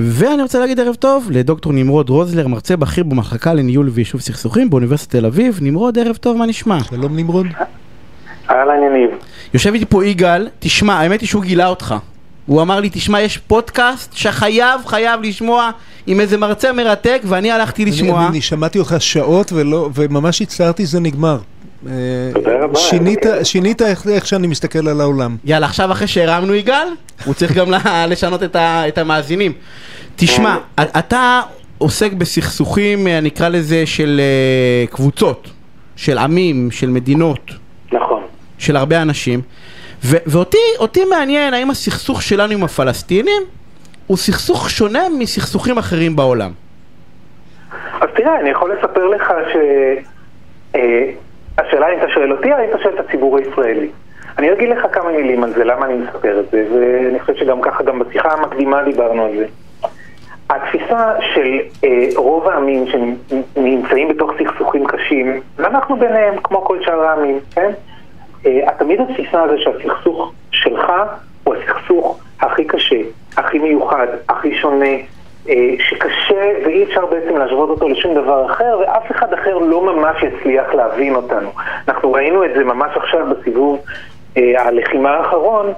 ואני רוצה להגיד ערב טוב לדוקטור נמרוד רוזלר, מרצה בכיר במחלקה לניהול ויישוב סכסוכים באוניברסיטת תל אביב. נמרוד, ערב טוב, מה נשמע? שלום נמרוד. אהלן יניב. יושב איתי פה יגאל, תשמע, האמת היא שהוא גילה אותך. הוא אמר לי, תשמע, יש פודקאסט שחייב, חייב לשמוע עם איזה מרצה מרתק, ואני הלכתי לשמוע. אני, אני שמעתי אותך שעות ולא, וממש הצטערתי, זה נגמר. תודה רבה. שינית, שינית איך, איך שאני מסתכל על העולם. יאללה, עכשיו אחרי שהרמנו יגאל, הוא צריך גם לשנות את, ה, את המאזינים. תשמע, אתה עוסק בסכסוכים, אה, נקרא לזה, של אה, קבוצות, של עמים, של מדינות, נכון. של הרבה אנשים. ו- ואותי אותי מעניין האם הסכסוך שלנו עם הפלסטינים הוא סכסוך שונה מסכסוכים אחרים בעולם. אז תראה, אני יכול לספר לך ש... השאלה אם אתה שואל אותי, או אם אתה שואל את הציבור הישראלי. אני אגיד לך כמה מילים על זה, למה אני מספר את זה, ואני חושב שגם ככה, גם בשיחה המקדימה דיברנו על זה. התפיסה של אה, רוב העמים שנמצאים בתוך סכסוכים קשים, ואנחנו ביניהם, כמו כל שאר העמים, כן? אה, תמיד התפיסה הזו שהסכסוך שלך הוא הסכסוך הכי קשה, הכי מיוחד, הכי שונה, שקשה ואי אפשר בעצם להשוות אותו לשום דבר אחר, ואף אחד אחר לא ממש יצליח להבין אותנו. אנחנו ראינו את זה ממש עכשיו בסיבוב אה, הלחימה האחרון,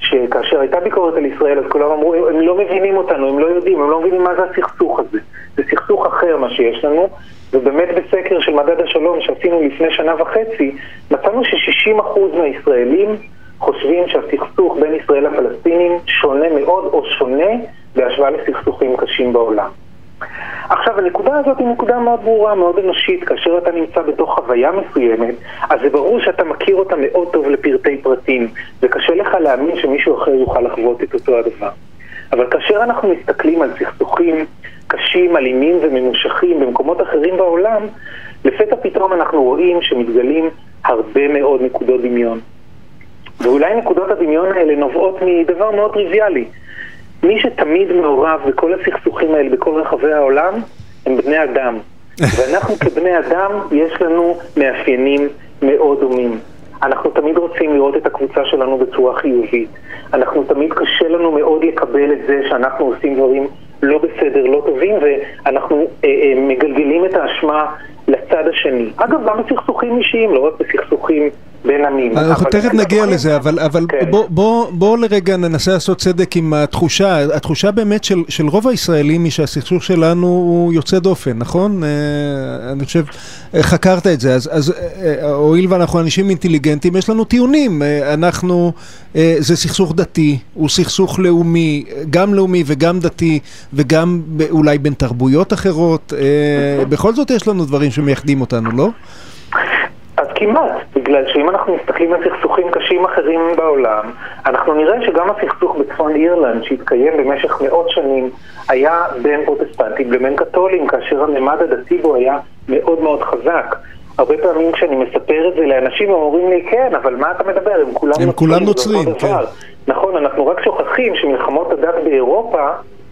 שכאשר הייתה ביקורת על ישראל, אז כולם אמרו, הם לא מבינים אותנו, הם לא יודעים, הם לא מבינים מה זה הסכסוך הזה. זה סכסוך אחר מה שיש לנו, ובאמת בסקר של מדד השלום שעשינו לפני שנה וחצי, מצאנו ש-60% מהישראלים חושבים שהסכסוך בין ישראל לפלסטינים שונה מאוד או שונה בהשוואה לסכסוכים קשים בעולם. עכשיו, הנקודה הזאת היא נקודה מאוד ברורה, מאוד אנושית. כאשר אתה נמצא בתוך חוויה מסוימת, אז זה ברור שאתה מכיר אותה מאוד טוב לפרטי פרטים, וקשה לך להאמין שמישהו אחר יוכל לחוות את אותו הדבר. אבל כאשר אנחנו מסתכלים על סכסוכים קשים, אלימים וממושכים במקומות אחרים בעולם, לפתע פתאום אנחנו רואים שמתגלים הרבה מאוד נקודות דמיון. ואולי נקודות הדמיון האלה נובעות מדבר מאוד טריוויאלי. מי שתמיד מעורב בכל הסכסוכים האלה בכל רחבי העולם הם בני אדם. ואנחנו כבני אדם, יש לנו מאפיינים מאוד דומים. אנחנו תמיד רוצים לראות את הקבוצה שלנו בצורה חיובית. אנחנו תמיד קשה לנו מאוד לקבל את זה שאנחנו עושים דברים לא בסדר, לא טובים, ואנחנו אה, אה, מגלגלים את האשמה לצד השני. אגב, גם בסכסוכים אישיים, לא רק בסכסוכים בין עמים. אנחנו אבל- תכף נגיע לזה, אבל, אבל כן. בוא, בוא, בוא לרגע ננסה לעשות צדק עם התחושה, התחושה באמת של, של רוב הישראלים היא שהסכסוך שלנו הוא יוצא דופן, נכון? אה, אני חושב, אה, חקרת את זה, אז, אז אה, הואיל ואנחנו אנשים אינטליגנטים, יש לנו טיעונים, אה, אנחנו, אה, זה סכסוך דתי, הוא סכסוך לאומי, גם לאומי וגם דתי, וגם אולי בין תרבויות אחרות, אה, בכל זאת יש לנו דברים שמייחדים אותנו, לא? כמעט, בגלל שאם אנחנו מסתכלים על סכסוכים קשים אחרים בעולם, אנחנו נראה שגם הסכסוך בצפון אירלנד, שהתקיים במשך מאות שנים, היה בין פרוטסטנטים לבין קתולים, כאשר הממד הדתי בו היה מאוד מאוד חזק. הרבה פעמים כשאני מספר את זה לאנשים, הם אומרים לי, כן, אבל מה אתה מדבר? הם כולם הם כולם זה אותו נוצרים, דבר." נכון, אנחנו רק שוכחים שמלחמות הדת באירופה,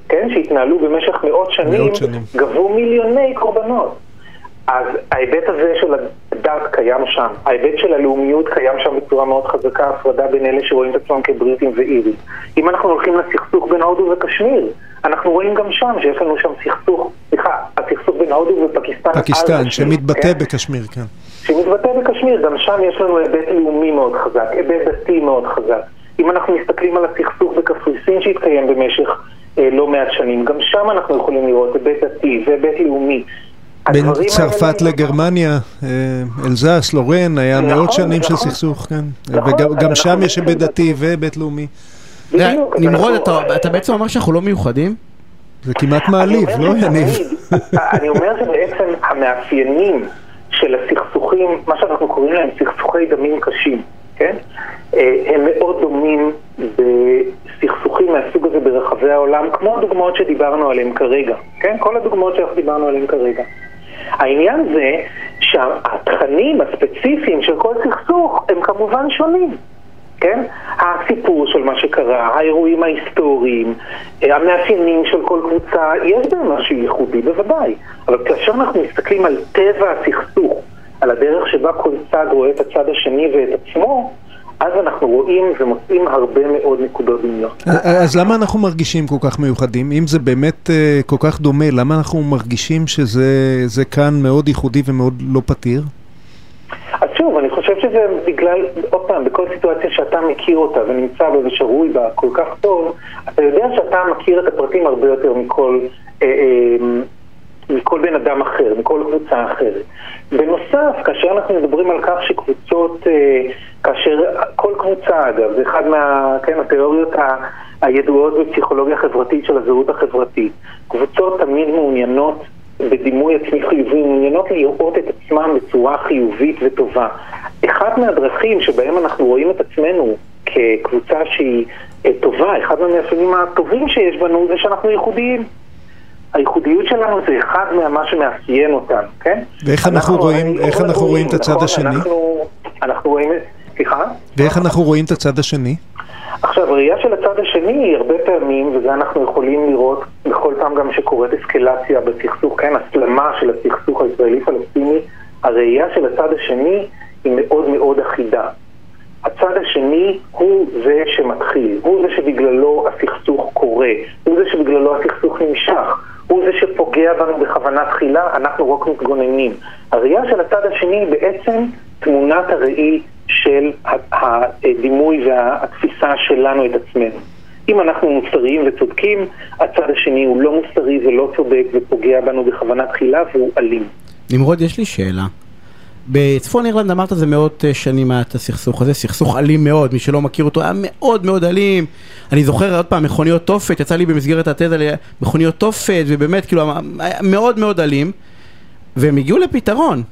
כן, שהתנהלו במשך מאות שנים, מאות שנים. גבו מיליוני קורבנות. אז ההיבט הזה של הדת קיים שם, ההיבט של הלאומיות קיים שם בצורה מאוד חזקה, הפרדה בין אלה שרואים את עצמם כבריטים ואירים. אם אנחנו הולכים לסכסוך בין הודו וקשמיר, אנחנו רואים גם שם שיש לנו שם סכסוך, סליחה, הסכסוך בין הודו ופקיסטן פקיסטן, שמתבטא כן? בקשמיר, כן. שמתבטא בקשמיר, גם שם יש לנו היבט לאומי מאוד חזק, היבט דתי מאוד חזק. אם אנחנו מסתכלים על הסכסוך בקפריסין שהתקיים במשך אה, לא מעט שנים, גם שם אנחנו יכולים לראות היבט דתי והיבט לאומי. בין צרפת האלה- לגרמניה, אה, אלזס, לורן, היה נכון, מאות שנים של נכון. סכסוך, כן. נכון, וגם שם יש היבט דתי והיבט לאומי. נמרוד, אנחנו- אתה, אתה בעצם אומר שאנחנו לא מיוחדים? זה כמעט מעליב, לא יניב? אני אומר שבעצם המאפיינים של הסכסוכים, מה שאנחנו קוראים להם סכסוכי דמים קשים, כן? אה, הם מאוד דומים בסכסוכים מהסוג הזה ברחבי העולם, כמו הדוגמאות שדיברנו עליהן כרגע, כן? כל הדוגמאות שאנחנו דיברנו עליהן כרגע. העניין זה שהתכנים הספציפיים של כל סכסוך הם כמובן שונים. כן? הסיפור של מה שקרה, האירועים ההיסטוריים, אה, המאפיינים של כל קבוצה, יש בהם משהו ייחודי בוודאי. אבל כאשר אנחנו מסתכלים על טבע הסכסוך, על הדרך שבה כל צד רואה את הצד השני ואת עצמו, אז אנחנו רואים ומוצאים הרבה מאוד נקודות דמיון. אז למה אנחנו מרגישים כל כך מיוחדים? אם זה באמת כל כך דומה, למה אנחנו מרגישים שזה כאן מאוד ייחודי ומאוד לא פתיר? אז שוב, אני חושב שזה בגלל, עוד פעם, בכל סיטואציה שאתה מכיר אותה ונמצא בה ושרוי בה כל כך טוב, אתה יודע שאתה מכיר את הפרטים הרבה יותר מכל, אה, אה, מכל בן אדם אחר, מכל קבוצה אחרת. בנוסף, כאשר אנחנו מדברים על כך שקבוצות, אה, כאשר כל קבוצה, אגב, זה אחד מה, כן, התיאוריות ה... הידועות בפסיכולוגיה חברתית של הזהות החברתית. קבוצות תמיד מעוניינות בדימוי עצמי חיובי, מעוניינות לראות את עצמם בצורה חיובית וטובה. אחת מהדרכים שבהם אנחנו רואים את עצמנו כקבוצה שהיא אה, טובה, אחד מהמאפיינים הטובים שיש בנו זה שאנחנו ייחודיים. הייחודיות שלנו זה אחד ממה שמאפיין אותנו, כן? ואיך אנחנו, אנחנו רואים, איך אנחנו רואים את הצד נכון, השני? אנחנו, אנחנו רואים, סליחה? ואיך אנחנו רואים את הצד השני? עכשיו, הראייה של הצד השני היא הרבה פעמים, וזה אנחנו יכולים לראות בכל פעם גם שקורית אסקלציה בסכסוך, כן, הסלמה של הסכסוך הישראלי-פלסטיני, הראייה של הצד השני היא מאוד מאוד אחידה. הצד השני הוא זה שמתחיל, הוא זה שבגללו הסכסוך קורה, הוא זה שבגללו הסכסוך נמשך, הוא זה שפוגע בנו בכוונה תחילה, אנחנו רק מתגוננים. הראייה של הצד השני היא בעצם תמונת הראי של הדימוי והתפיסה שלנו את עצמנו. אם אנחנו מוסריים וצודקים, הצד השני הוא לא מוסרי ולא צודק ופוגע בנו בכוונה תחילה והוא אלים. נמרוד, יש לי שאלה. בצפון אירלנד אמרת זה מאות אה, שנים היה את הסכסוך הזה, סכסוך אלים מאוד, מי שלא מכיר אותו היה מאוד מאוד אלים. אני זוכר עוד פעם מכוניות תופת, יצא לי במסגרת התזה מכוניות תופת, ובאמת כאילו היה מאוד מאוד אלים, והם הגיעו לפתרון.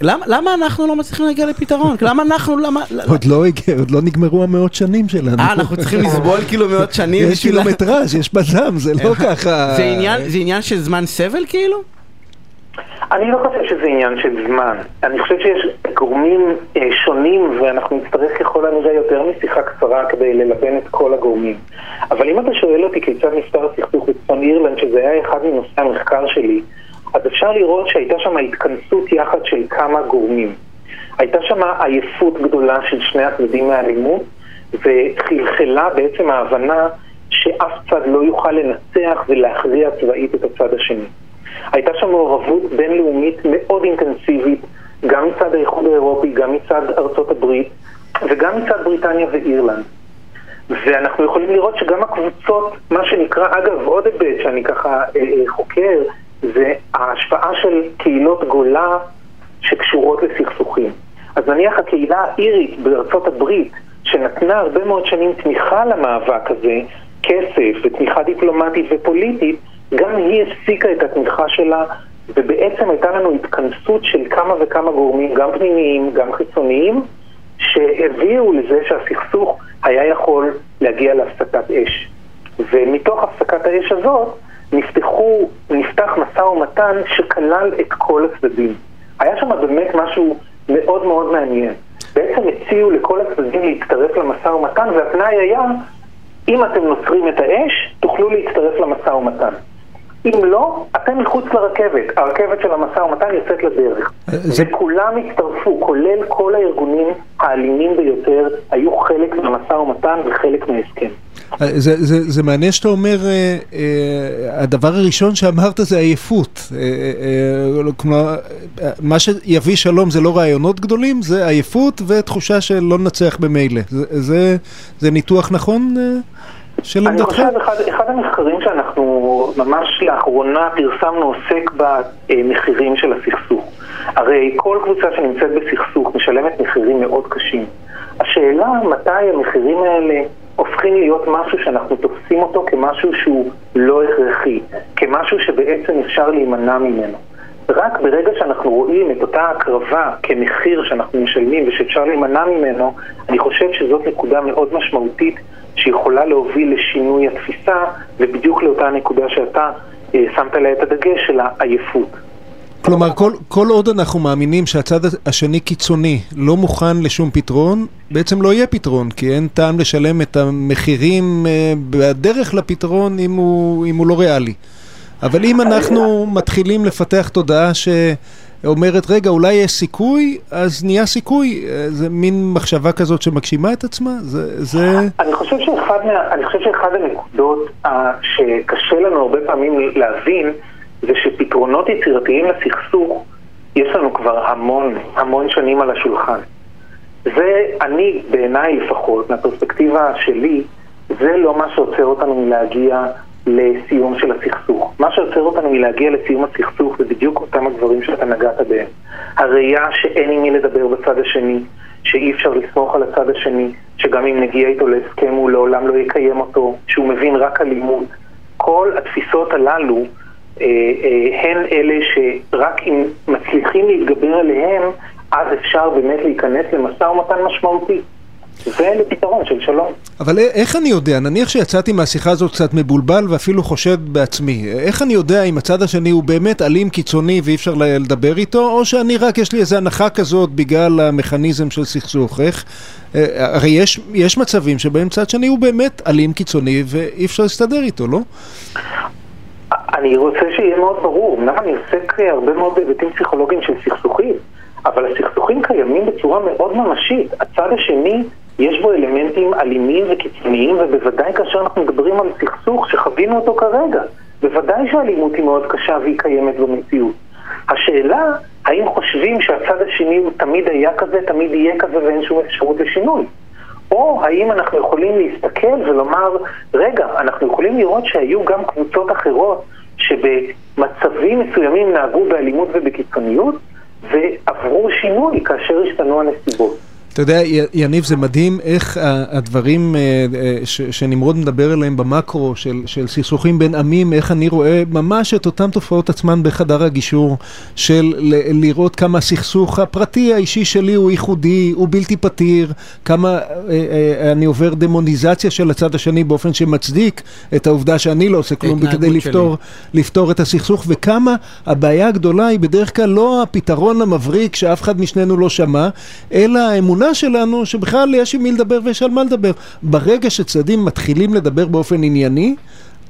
למה, למה אנחנו לא מצליחים להגיע לפתרון? למה אנחנו, למה... עוד לא, הגיע, עוד לא נגמרו המאות שנים שלנו. אה, אנחנו צריכים לסבול כאילו מאות שנים? יש קילומטראז', יש בדם, זה לא ככה... זה עניין של זמן סבל כאילו? אני לא חושב שזה עניין של זמן. אני חושב שיש גורמים אה, שונים, ואנחנו נצטרך ככל הנראה יותר משיחה קצרה כדי ללבן את כל הגורמים. אבל אם אתה שואל אותי כיצד נפתר הסכסוך בצפון אירלנד, שזה היה אחד מנושאי המחקר שלי, אז אפשר לראות שהייתה שם התכנסות יחד של כמה גורמים. הייתה שם עייפות גדולה של שני הצדדים מהאלימות, וחלחלה בעצם ההבנה שאף צד לא יוכל לנצח ולהכריע צבאית את הצד השני. הייתה שם מעורבות בינלאומית מאוד אינטנסיבית, גם מצד האיחוד האירופי, גם מצד ארצות הברית, וגם מצד בריטניה ואירלנד. ואנחנו יכולים לראות שגם הקבוצות, מה שנקרא, אגב, עוד היבט שאני ככה אה, אה, חוקר, זה ההשפעה של קהילות גולה שקשורות לסכסוכים. אז נניח הקהילה האירית בארצות הברית, שנתנה הרבה מאוד שנים תמיכה למאבק הזה, כסף ותמיכה דיפלומטית ופוליטית, גם היא הפסיקה את התמיכה שלה, ובעצם הייתה לנו התכנסות של כמה וכמה גורמים, גם פנימיים, גם חיצוניים, שהביאו לזה שהסכסוך היה יכול להגיע להפסקת אש. ומתוך הפסקת האש הזאת, נפתחו, נפתח משא ומתן שכלל את כל הצדדים. היה שם באמת משהו מאוד מאוד מעניין. בעצם הציעו לכל הצדדים להצטרף למשא ומתן, והתנאי היה, אם אתם נוצרים את האש, תוכלו להצטרף למשא ומתן. אם לא, אתם מחוץ לרכבת. הרכבת של המשא ומתן יוצאת לדרך. זה... וכולם הצטרפו, כולל כל הארגונים האלימים ביותר, היו חלק מהמשא ומתן וחלק מההסכם. זה, זה, זה מעניין שאתה אומר, אה, אה, הדבר הראשון שאמרת זה עייפות. אה, אה, כלומר, מה שיביא שלום זה לא רעיונות גדולים, זה עייפות ותחושה של לא ננצח במילא. זה, זה, זה ניתוח נכון? אה? של עמדתך? אני חושב, אחד, אחד המחקרים שאנחנו ממש לאחרונה פרסמנו עוסק במחירים של הסכסוך. הרי כל קבוצה שנמצאת בסכסוך משלמת מחירים מאוד קשים. השאלה מתי המחירים האלה הופכים להיות משהו שאנחנו תופסים אותו כמשהו שהוא לא הכרחי, כמשהו שבעצם אפשר להימנע ממנו. רק ברגע שאנחנו רואים את אותה הקרבה כמחיר שאנחנו משלמים ושאפשר להימנע ממנו, אני חושב שזאת נקודה מאוד משמעותית שיכולה להוביל לשינוי התפיסה, ובדיוק לאותה נקודה שאתה אה, שמת לה את הדגש של העייפות. כלומר, כל, כל עוד אנחנו מאמינים שהצד השני קיצוני לא מוכן לשום פתרון, בעצם לא יהיה פתרון, כי אין טעם לשלם את המחירים אה, בדרך לפתרון אם הוא, אם הוא לא ריאלי. אבל אם אנחנו מתחילים לפתח תודעה ש... אומרת, רגע, אולי יש סיכוי, אז נהיה סיכוי. אה, זה מין מחשבה כזאת שמגשימה את עצמה? זה... זה... אני חושב שאחד, מה, אני חושב שאחד הנקודות uh, שקשה לנו הרבה פעמים להבין, זה שפתרונות יצירתיים לסכסוך, יש לנו כבר המון, המון שנים על השולחן. זה, אני, בעיניי לפחות, מהפרספקטיבה שלי, זה לא מה שעוצר אותנו מלהגיע לסיום של הסכסוך. מה שעוצר אותנו מלהגיע לסיום הסכסוך זה בדיוק אותם הדברים שאתה נגעת בהם. הראייה שאין עם מי לדבר בצד השני, שאי אפשר לסמוך על הצד השני, שגם אם נגיע איתו להסכם הוא לעולם לא יקיים אותו, שהוא מבין רק אלימות. כל התפיסות הללו אה, אה, הן אלה שרק אם מצליחים להתגבר עליהם, אז אפשר באמת להיכנס למשא ומתן משמעותי. ולפתרון של שלום. אבל איך אני יודע, נניח שיצאתי מהשיחה הזאת קצת מבולבל ואפילו חושד בעצמי, איך אני יודע אם הצד השני הוא באמת אלים קיצוני ואי אפשר לדבר איתו, או שאני רק, יש לי איזו הנחה כזאת בגלל המכניזם של סכסוך, איך? אה, הרי יש, יש מצבים שבהם צד שני הוא באמת אלים קיצוני ואי אפשר להסתדר איתו, לא? אני רוצה שיהיה מאוד ברור, אמנם אני עוסק הרבה מאוד בהיבטים פסיכולוגיים של סכסוכים, אבל הסכסוכים קיימים בצורה מאוד ממשית. הצד השני יש בו אלמנטים אלימים וקיצוניים, ובוודאי כאשר אנחנו מדברים על סכסוך שחווינו אותו כרגע. בוודאי שהאלימות היא מאוד קשה והיא קיימת במציאות. השאלה, האם חושבים שהצד השני הוא תמיד היה כזה, תמיד יהיה כזה ואין שום אפשרות לשינוי? או האם אנחנו יכולים להסתכל ולומר, רגע, אנחנו יכולים לראות שהיו גם קבוצות אחרות שבמצבים מסוימים נהגו באלימות ובקיצוניות ועברו שינוי כאשר השתנו הנסיבות. אתה יודע, יניב, זה מדהים איך הדברים אה, אה, שנמרוד מדבר עליהם במקרו של, של סכסוכים בין עמים, איך אני רואה ממש את אותן תופעות עצמן בחדר הגישור, של לראות כמה הסכסוך הפרטי האישי שלי הוא ייחודי, הוא בלתי פתיר, כמה אה, אני עובר דמוניזציה של הצד השני באופן שמצדיק את העובדה שאני לא עושה כלום כדי לפתור, לפתור את הסכסוך, וכמה הבעיה הגדולה היא בדרך כלל לא הפתרון המבריק שאף אחד משנינו לא שמע, אלא האמונה האמונה שלנו שבכלל יש עם מי לדבר ויש על מה לדבר. ברגע שצדדים מתחילים לדבר באופן ענייני,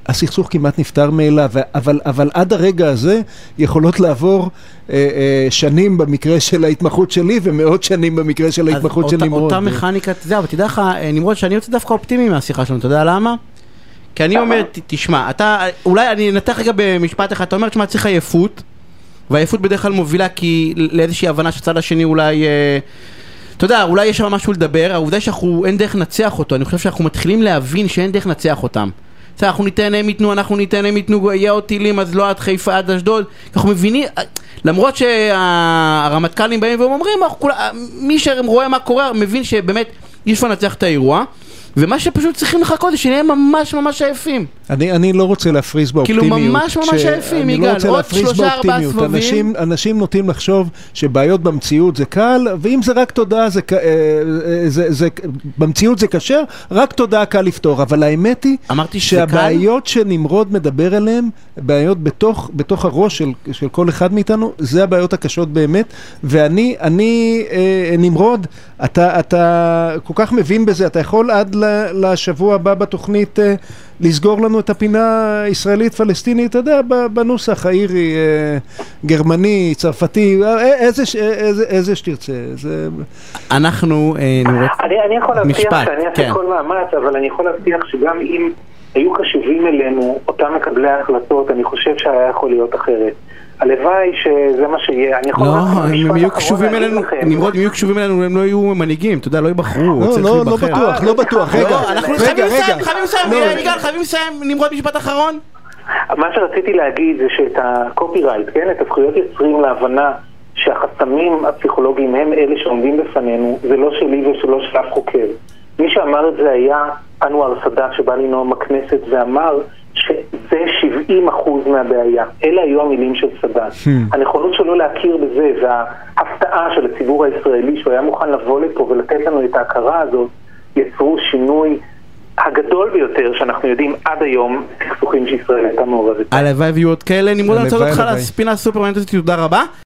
הסכסוך כמעט נפתר מאליו, אבל, אבל עד הרגע הזה יכולות לעבור אה, אה, שנים במקרה של ההתמחות שלי ומאות שנים במקרה של ההתמחות של נמרוד. אותה מכניקת, זהו, אבל תדע לך, אה, נמרוד, שאני יוצא דווקא אופטימי מהשיחה שלנו, אתה יודע למה? כי אני אומר, תשמע, אתה, אולי אני אנתח רגע במשפט אחד, אתה אומר, תשמע, צריך עייפות, והעייפות בדרך כלל מובילה כי לאיזושהי הבנה שהצד השני אולי... אה, אתה יודע, אולי יש שם משהו לדבר, העובדה שאנחנו, אין דרך לנצח אותו, אני חושב שאנחנו מתחילים להבין שאין דרך לנצח אותם. בסדר, אנחנו ניתן הם ייתנו, אנחנו ניתן הם ייתנו, יהיה עוד טילים, אז לא עד חיפה, עד אשדוד. אנחנו מבינים, למרות שהרמטכ"לים באים ואומרים, מי שרואה מה קורה, מבין שבאמת אי אפשר לנצח את האירוע. ומה שפשוט צריכים לחכות זה שנהיה ממש ממש עייפים. אני, אני לא רוצה להפריז באופטימיות. כאילו ממש ממש עייפים, יגאל, לא עוד שלושה ארבעה סבבים. אנשים, אנשים נוטים לחשוב שבעיות במציאות זה קל, ואם זה רק תודעה, זה, אה, אה, זה, זה, במציאות זה קשה, רק תודעה קל לפתור. אבל האמת היא שהבעיות קל? שנמרוד מדבר עליהן, בעיות בתוך, בתוך הראש של, של כל אחד מאיתנו, זה הבעיות הקשות באמת. ואני, אני, אה, נמרוד, אתה, אתה כל כך מבין בזה, אתה יכול עד לשבוע הבא בתוכנית אה, לסגור לנו את הפינה הישראלית-פלסטינית, אתה יודע, בנוסח האירי, אה, גרמני, צרפתי, אה, איזה, איזה, איזה שתרצה. זה... אנחנו נראה... אני, אני יכול להבטיח שאני אעשה כן. כל מאמץ, אבל אני יכול להבטיח שגם אם היו קשובים אלינו אותם מקבלי ההחלטות, אני חושב שהיה יכול להיות אחרת. הלוואי שזה מה שיהיה, אני יכול... לא, הם יהיו קשובים אלינו, נמרוד, אם יהיו קשובים אלינו, הם לא יהיו מנהיגים, אתה יודע, לא ייבחרו, לא, לא, לא בטוח, לא בטוח, רגע, אנחנו חייבים לסיים, חייבים לסיים, יגאל, חייבים לסיים, נמרוד משפט אחרון. מה שרציתי להגיד זה שאת הקופירייט, כן, את הזכויות יוצרים להבנה שהחסמים הפסיכולוגיים הם אלה שעומדים בפנינו, זה לא שלי ושלא של אף חוקר. מי שאמר את זה היה אנואר סאדאת שבא לנאום בכנסת ואמר 70 אחוז מהבעיה. אלה היו המילים של סאדאת. Hmm. הנכונות שלו להכיר בזה וההפתעה של הציבור הישראלי שהוא היה מוכן לבוא לפה ולתת לנו את ההכרה הזאת, יצרו שינוי הגדול ביותר שאנחנו יודעים עד היום, סכסוכים שישראל הייתה מעורבת. הלוואי ויהיו עוד כאלה. נמרוד, אני רוצה אותך לספינה הסופרמנטית, תודה רבה.